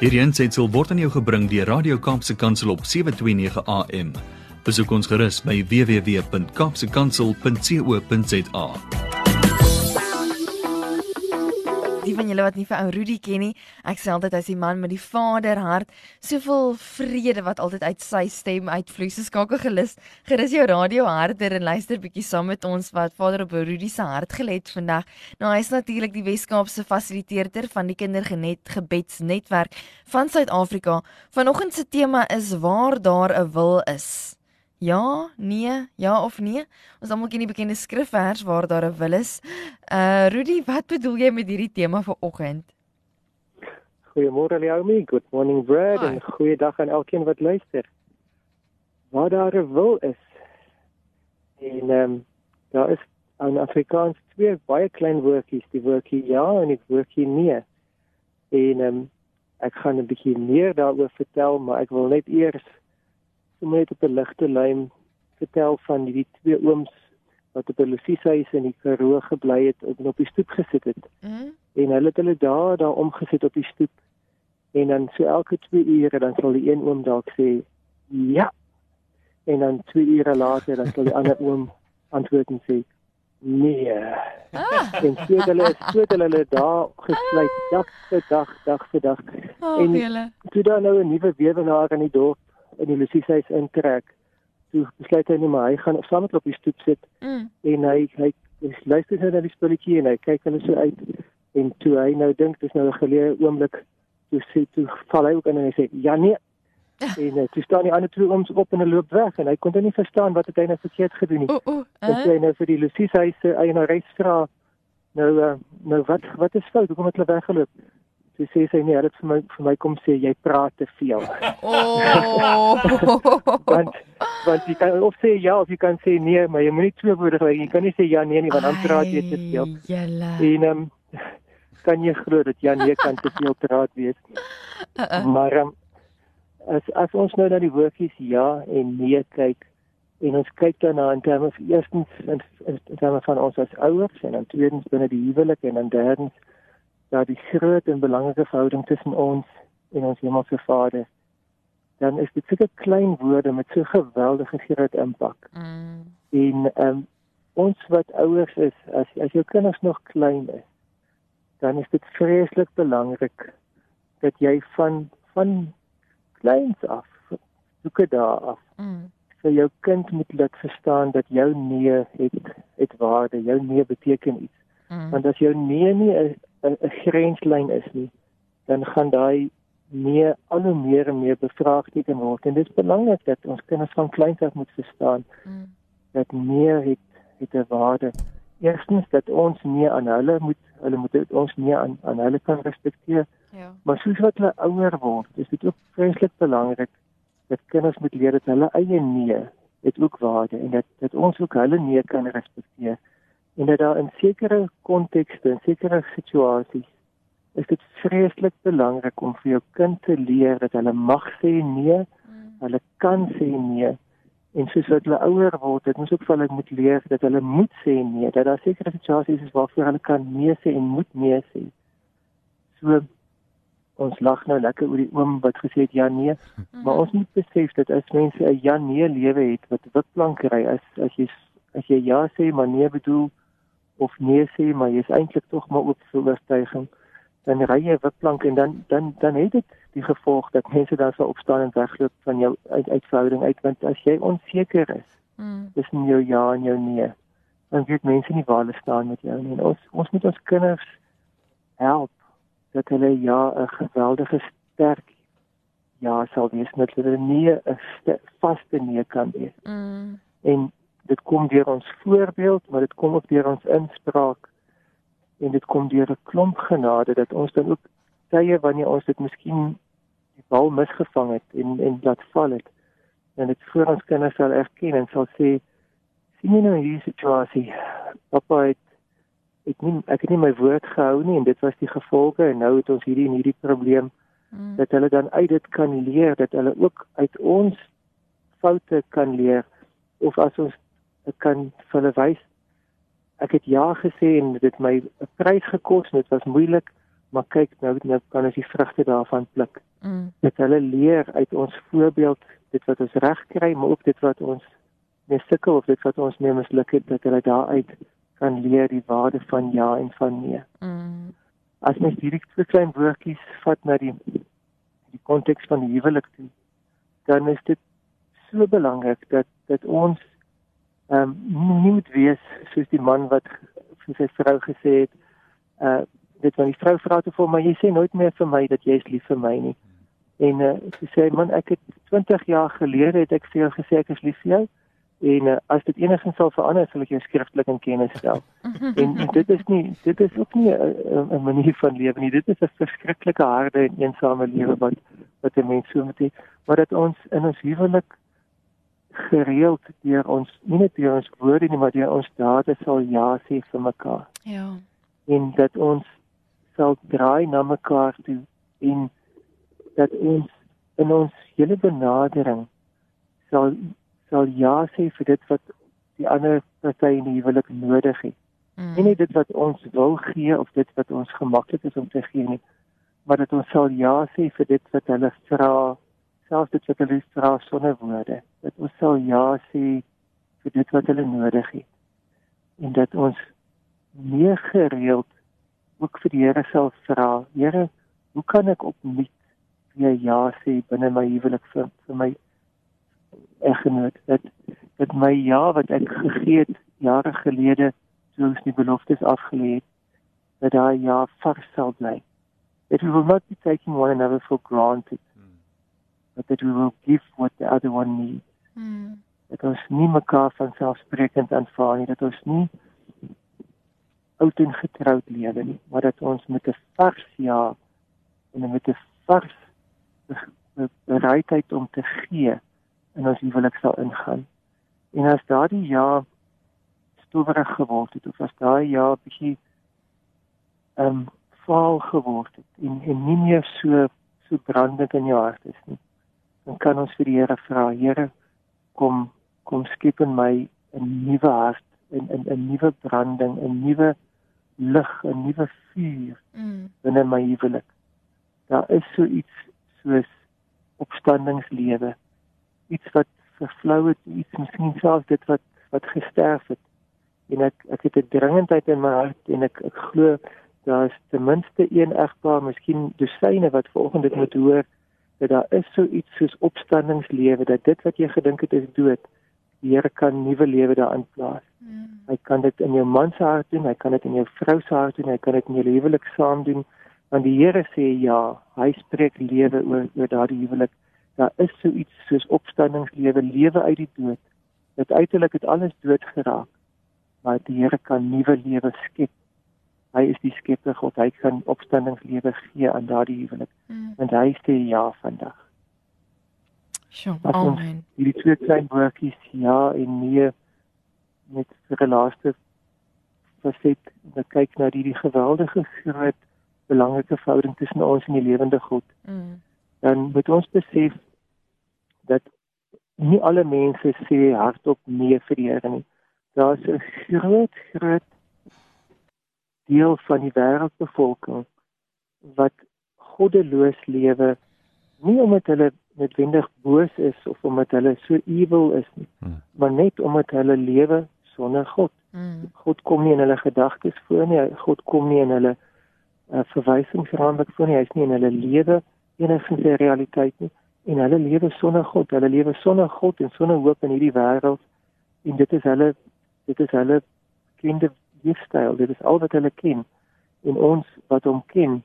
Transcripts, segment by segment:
Hierdie aanseit sal word aan jou gebring deur Radio Kaapse Kansel op 7:29 AM. Besoek ons gerus by www.kapsekansel.co.za. van julle wat nie vir ou Rudy ken nie, ek sê altyd hy's die man met die vaderhart, soveel vrede wat altyd uit sy stem uitvloei. So skakel gelus, gerus jou radio harder en luister bietjie saam met ons wat Vader op Rudy se hart gelê het vandag. Nou hy's natuurlik die Weskaapse fasiliteerder van die Kindergenet Gebedsnetwerk van Suid-Afrika. Vanoggend se tema is waar daar 'n wil is. Ja, nee, ja of nee. Ons almal ken die bekende skrifvers waar daar 'n wil is. Uh Rudy, wat bedoel jy met hierdie tema vir oggend? Goeiemôre Leomi, good morning Brad Hi. en goeiedag aan elkeen wat luister. Waar daar 'n wil is. En ehm um, daar is in Afrikaans twee baie klein woordjies, die woordjie ja en die woordjie nee. En ehm um, ek gaan 'n bietjie meer daaroor vertel, maar ek wil net eers sommer net op 'n ligte lyn vertel van hierdie twee ooms wat op 'n Lucieshuis in die Karoo gebly het en op die stoep gesit het. Mm? en hulle het hulle daar daar omgesit op die stoep. En dan so elke 2 ure dan sal die een oom dalk sê ja. En dan 2 ure later dan sal die ander oom antwoord en sê nee. Ah, en so het hulle so het hulle hulle daar gesluit dag vir dag dag vir dag. Oh, En- julle. toe daar nou 'n nuwe weduwnaar in die dorp in die Lucieshuis intrek toe besluit hy net maar hy gaan saam met hulle op die stoep sit Mm. en hy hy hy luister nou na die spulletjie en hy kyk hulle so uit en toe hy nou dink dis nou 'n geleë oomblik toe sê toe val hy ook in en hy sê ja nee en uh, toe staan die ander twee ooms op en hulle loop weg en hy kon dit nie verstaan wat het hy nou verkeerd gedoen nie. O, o. Dan sê hy nou vir die Lucies huis se eienares vra nou uh, nou wat wat is fout hoekom het hulle weggeloop? Toe sê sy nee, het vir my vir my kom sê jy praat te veel. Oh. want want jy kan of sê ja of jy kan sê nee, maar jy moenie twee woorde gebruik. Jy kan nie sê ja nee nie want dan praat jy te veel. Julle. En ehm um, kan jy glo dat ja nee kan te veel praat wees. Uh-uh. Maar ehm um, as as ons nou na die woordjies ja en nee kyk en ons kyk daarna in terme van eerstens in, in terme van ons as ouers en dan tweedens binne die huwelik en dan derdens daar die groot en belangrike verhouding tussen ons en ons hemelse Vader dan is dit sulke klein woorde met so geweldige groot impak. Mm. En ehm um, ons wat ouers is, as as jou kinders nog klein is, dan is dit vreeslik belangrik dat jy van van kleins af, soeke daar af, Mm. vir jou kind moet laat verstaan dat jou nee het het waarde, jou nee beteken iets. Mm. Want as jou nee nie 'n 'n 'n grenslyn is nie, dan gaan daai nee al hoe meer en meer bevraagteken word. En dit is belangrik dat ons kinders van kleins af moet verstaan Mm. dat meer het het 'n waarde. Eerstens dat ons nie aan hulle moet hulle moet ons nie aan aan hulle kan respekteer, Ja. maar soos wat hulle ouer word, is dit ook vreeslik belangrik dat kinders moet leer dat hulle eie nee het ook waarde en dat dat ons ook hulle nee kan respekteer. En dat daar in sekere kontekste en sekere situasies is dit vreeslik belangrik om vir jou kind te leer dat hulle mag sê nee hulle kan sê nee en soos wat hulle ouer word, dit moet ook vir hulle moet leer dat hulle moet sê nee, dat daar sekere situasies is waarvoor hulle kan nee sê en moet nee sê. So ons lag nou lekker oor die oom wat gesê het ja nee, maar ons moet besef dat as mense 'n ja nee lewe het wat witplank ry as as jy as jy ja sê maar nee bedoel of nee sê maar jy's eintlik tog maar oop vir oortuiging. Dan ry jy witplank en dan dan dan het dit die gevolg dat mense dan sal opstaan en wegloop van jou uit uitverhouding uit want as jy onseker is. Mm. tussen jou ja en jou nee. Dan weet mense nie waar hulle staan met jou nie. En ons ons moet ons kinders help dat hulle ja 'n geweldige sterk ja sal wees met hulle nee 'n st- vaste nee kan wees. Mm. en dit kom deur ons voorbeeld maar dit kom ook deur ons inspraak. En dit kom deur 'n klomp genade dat ons dan ook tye wanneer ons dit miskien die bal misgevang het en en laat val het en dit voor ons kinders sal erken en sal sê sien jy nou hierdie situasie? Pappa het ek nie ek het nie my woord gehou nie en dit was die gevolge en nou het ons hierdie en hierdie probleem. Mm. dat hulle dan uit dit kan leer dat hulle ook uit ons foute kan leer of as ons dit kan vir hulle wys ek het ja gesê en dit het my 'n prys gekos en dit was moeilik maar kyk nou nou kan ons die vrugte daarvan pluk. Mm. Dat hulle leer uit ons voorbeeld dit wat ons reg kry, maar ook dit wat ons mee sukkel of dit wat ons mee misluk het dat hulle daaruit kan leer die waarde van ja en van nee. Mm. As mens hierdie twee klein woordjies vat na die die konteks van die huwelik toe, dan is dit so belangrik dat dat ons ehm um, nie moet wees soos die man wat vir sy vrou gesê het, uh dit wanneer die vrou vra toe vir my, jy sê nooit meer vir my dat jy is lief vir my nie. En uh sy sê man, ek het 20 jaar gelede het ek vir jou gesê ek is lief vir jou en uh, as dit enigsins sal verander sal ek jou skriftelik in kennis stel. en, en dit is nie dit is ook nie 'n manier van lewe nie. Dit is 'n verskriklike harde en eensame lewe wat wat 'n mens so moet hê, maar dat ons in ons huwelik gereeld deur ons nie net deur ons woorde nie, maar deur ons dade sal ja sê vir mekaar. Ja. En dat ons sal draai na mekaar toe en dat ons in ons hele benadering sal sal ja sê vir dit wat die ander party in die huwelik nodig het. Mm. Nie net dit wat ons wil gee of dit wat ons gemaklik is om te gee nie, maar dat ons sal ja sê vir dit wat hulle vra, selfs dit wat hulle vra sonder woorde. Dat ons sal ja sê vir dit wat hulle nodig het. En dat ons meer gereeld ook vir die Here sal vra, Here, hoe kan ek opnuut weer ja sê binne my huwelik vir, vir my eggenoot dat dat my ja wat ek gegee het jare gelede toe ons die beloftes afgelê het dat daai ja vars sal bly. We will not be taking one another for granted. But that we will give what the other one needs. Mm. Dat ons nie mekaar van selfsprekend aanvaar nie, dat ons nie oud en getroud lewe nie, maar dat ons met 'n vars ja en met 'n vars bereidheid om te gee in ons huwelik sal ingaan. En as daardie ja stowwerig geword het of as daai ja bietjie ehm um, vaal geword het en en nie meer so so brandend in jou hart is nie, dan kan ons vir die Here vra, Here, kom kom skep in my 'n nuwe hart, 'n 'n 'n nuwe branding, 'n nuwe lig, 'n nuwe vuur Mm. binne my huwelik. Daar is so iets soos opstandingslewe. Iets wat vervlou het, iets miskien selfs dit wat wat gesterf het. En ek ek het 'n dringendheid in my hart en ek ek glo daar's ten minste een egpaar, miskien dosyne wat vanoggend dit moet hoor dat daar is so iets soos opstandingslewe dat dit wat jy gedink het is dood, die Here kan nuwe lewe daarin plaas. Mm. Hy kan dit in jou man se hart doen, hy kan dit in jou vrou se hart doen, hy kan dit in jou huwelik saam doen. Want die Here sê ja, hy spreek lewe oor oor daardie huwelik. Daar is so iets soos opstandingslewe, lewe uit die dood. Dit uiterlik het alles dood geraak. Maar die Here kan nuwe lewe skep. Hy is die skepper God. Hy kan opstandingslewe gee aan daardie huwelik. Mm. En hy sê ja vandag. Sjoe, amen. hierdie twee klein woordjies ja en nee met vir 'n laaste faset en kyk na die, die geweldige groot belangrike verhouding tussen ons en die lewende God Mm. dan moet ons besef dat nie alle mense sê hardop nee vir die Here nie. Daar's 'n groot groot deel van die wêreldbevolking wat goddeloos lewe nie omdat hulle noodwendig boos is of omdat hulle so evil is nie, Hmm. maar net omdat hulle lewe sonder God. Mm. God kom nie in hulle gedagtes voor nie. God kom nie in hulle uh, verwysingsraamwerk voor nie. Hy's nie in hulle lewe enigstens 'n realiteit nie. En hulle lewe sonder God. Hulle lewe sonder God en sonder hoop in hierdie wêreld. En dit is hulle dit is hulle kinde leefstyl. Dit is al wat hulle ken. En ons wat hom ken,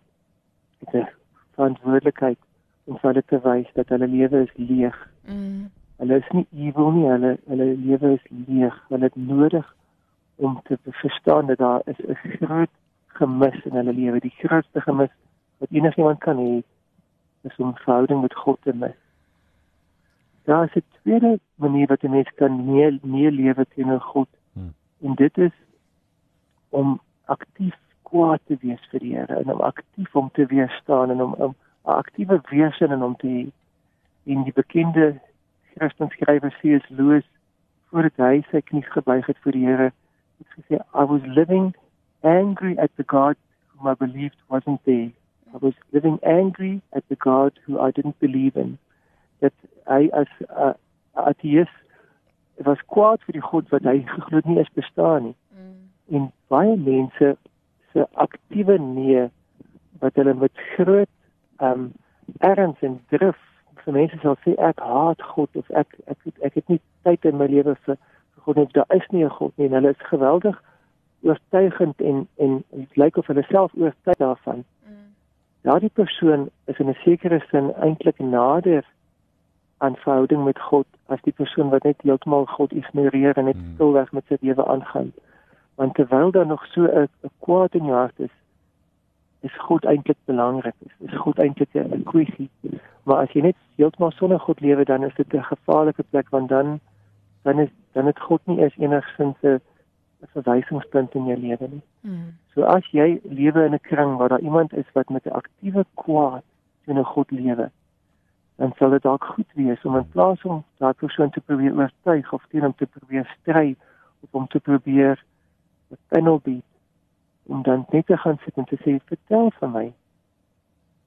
het 'n verantwoordelikheid om vir hulle te wys dat hulle lewe is leeg. Mm. Hulle is nie evil nie, hulle hulle lewe is leeg. Hulle het nodig om te verstaan dat daar is 'n groot gemis in hulle lewe. Die grootste gemis wat enigiemand kan hê is om verhouding met God te mis. Daar is 'n tweede manier wat 'n mens kan meer meer lewe teenoor God. Hmm. En dit is om aktief kwaad te wees vir die Here en om aktief om te weerstaan en om 'n aktiewe wese in hom te hê. En die bekende Christenskrywer C.S. Lewis voordat hy sy knie gebuig het voor die Here, het gesê I was living angry at the God whom I believed wasn't there. I was living angry at the God who I didn't believe in. That I as 'n uh, ateïs was kwaad vir die God wat hy geglo nie is bestaan nie. Mm. En baie mense se aktiewe nee wat hulle met groot ehm um, erns en drif vir mense sal sê ek haat God of ek ek ek, ek het nie tyd in my lewe vir God nie. Daar is nie 'n God nie en hulle is geweldig oortuigend en en dit lyk of hulle self oortuig daarvan. Mm. Daardie persoon is in 'n sekere sin eintlik nader aan verhouding met God as die persoon wat net heeltemal God ignoreer en net mm. stilweg met sy lewe aangaan. Want terwyl daar nog so 'n kwaad in jou hart is, is God eintlik belangrik. Is, is God eintlik 'n kwessie. Maar as jy net heeltemal sonder God lewe, dan is dit 'n gevaarlike plek want dan dan is dan het God nie eens enigsins 'n verwysingspunt in jou lewe nie. Mm. So as jy lewe in 'n kring waar daar iemand is wat met 'n aktiewe kwaad teen 'n God lewe, dan sal dit dalk goed wees om in plaas om daai persoon te probeer oortuig of teen hom te probeer stry of om te probeer 'n panel bied om dan net te gaan sit en te sê vertel vir my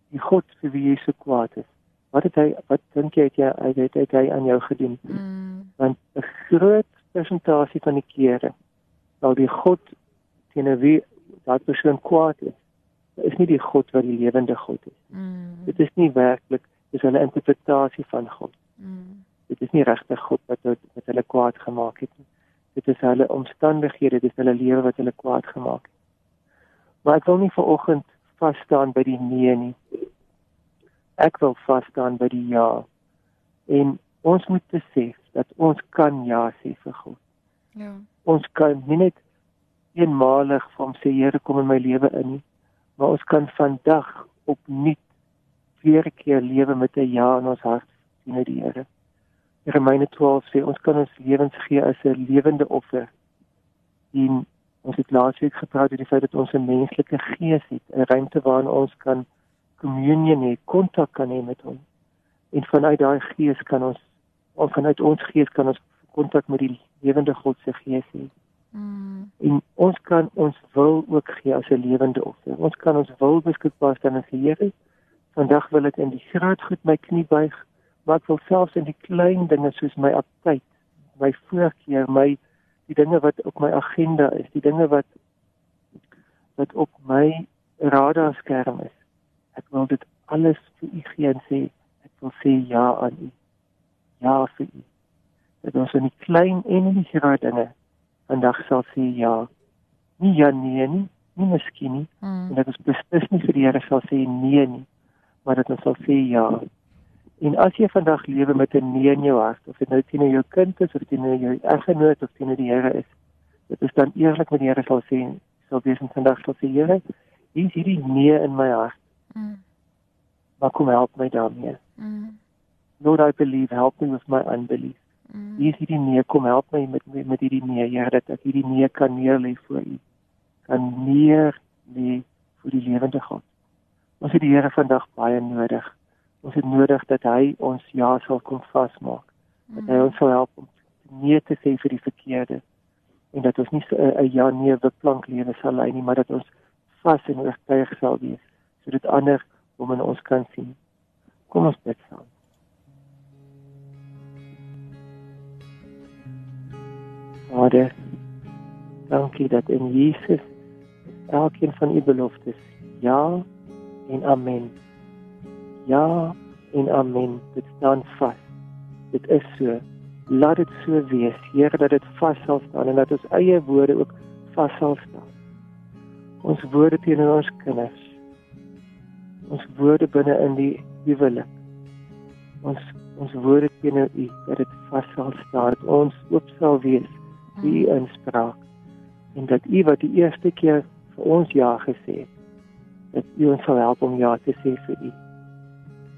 die God vir wie jy so kwaad is. Wat het hy wat dink jy het jy hy het, het hy aan jou gedoen? Mm. Want 'n groot persentasie van die kere sal die God teen wie daai persoon kwaad is, is nie die God wat die lewende God is. Mm. Dit is nie werklik dis hulle interpretasie van God. Mm. Dit is nie regtig God wat wat hulle kwaad gemaak het nie. Dit is hulle omstandighede, dit is hulle lewe wat hulle kwaad gemaak het. Maar ek wil nie vir oggend vas staan by die nee nie. Ek wil vas staan by die ja. En ons moet besef dat ons kan ja sê vir God. Ja. Ons kan nie net eenmalig van sê Here kom in my lewe in nie, maar ons kan vandag opnuut weer keer lewe met 'n ja in ons hart teenoor die Here. Romeine 12 sê ons kan ons lewens gee as 'n lewende offer. En Ons het laasweek gepraat oor die feit dat ons 'n menslike gees het, 'n ruimte waarin ons kan kommunie hê, kontak kan hê met hom. En vanuit daai gees kan ons of vanuit ons gees kan ons kontak met die lewende God se gees hê. Mm. En ons kan ons wil ook gee as 'n lewende offer. Ons kan ons wil beskikbaar stel aan die Here. Vandag wil ek in die groot goed my knie buig, ek wil selfs in die klein dinge soos my aptyd, my voorkeur, my die dinge wat op my agenda is, die dinge wat wat op my radarskerm is. Ek wil dit alles vir u gee en sê ek wil sê ja aan u. Ja vir u. Dit is in die klein en in die groot dinge. Vandag sal sê ja. Nie ja nee nie, nie miskien nie. Hmm. En dit is beslis nie vir die Here sal sê nee nie, maar dit sal sê ja. En as jy vandag lewe met 'n nee in jou hart, of dit nou teenoor jou kind is of teenoor jou eggenoot of teenoor die Here is, dit is dan eerlik met die Here sal sê, sal wees in vandag sal sê, Here, hier is hierdie nee in my hart. Mm. Maar kom help my daarmee. Mm. Lord, I believe, help me with my unbelief. Mm. Hier is hierdie nee, kom help my met met hierdie nee, Here, dat ek hierdie nee kan neerlê voor U. Kan neer lê vir die lewende God. Ons het die Here vandag baie nodig ons het nodig dat hy ons ja sal kom vasmaak. Dat hy ons sal help om nee te sê vir die verkeerde en dat ons nie 'n ja nee beplank lewe sal lei nie, maar dat ons vas en oortuig sal wees sodat ander hom in ons kan sien. Kom ons bid saam. Vader, dankie dat in Jesus elkeen van u beloftes ja en amen Ja en amen. Dit staan vas. Dit is so. Laat dit so wees. Here dat dit vas sal staan en dat ons eie woorde ook vas sal staan. Ons woorde teenoor ons kinders. Ons woorde binne in die huwelik. Ons ons woorde teenoor U dat dit vas sal staan. Dat ons oop sal wees vir U inspraak en dat U wat die eerste keer vir ons ja gesê het, dat U ons sal help om ja te sê vir U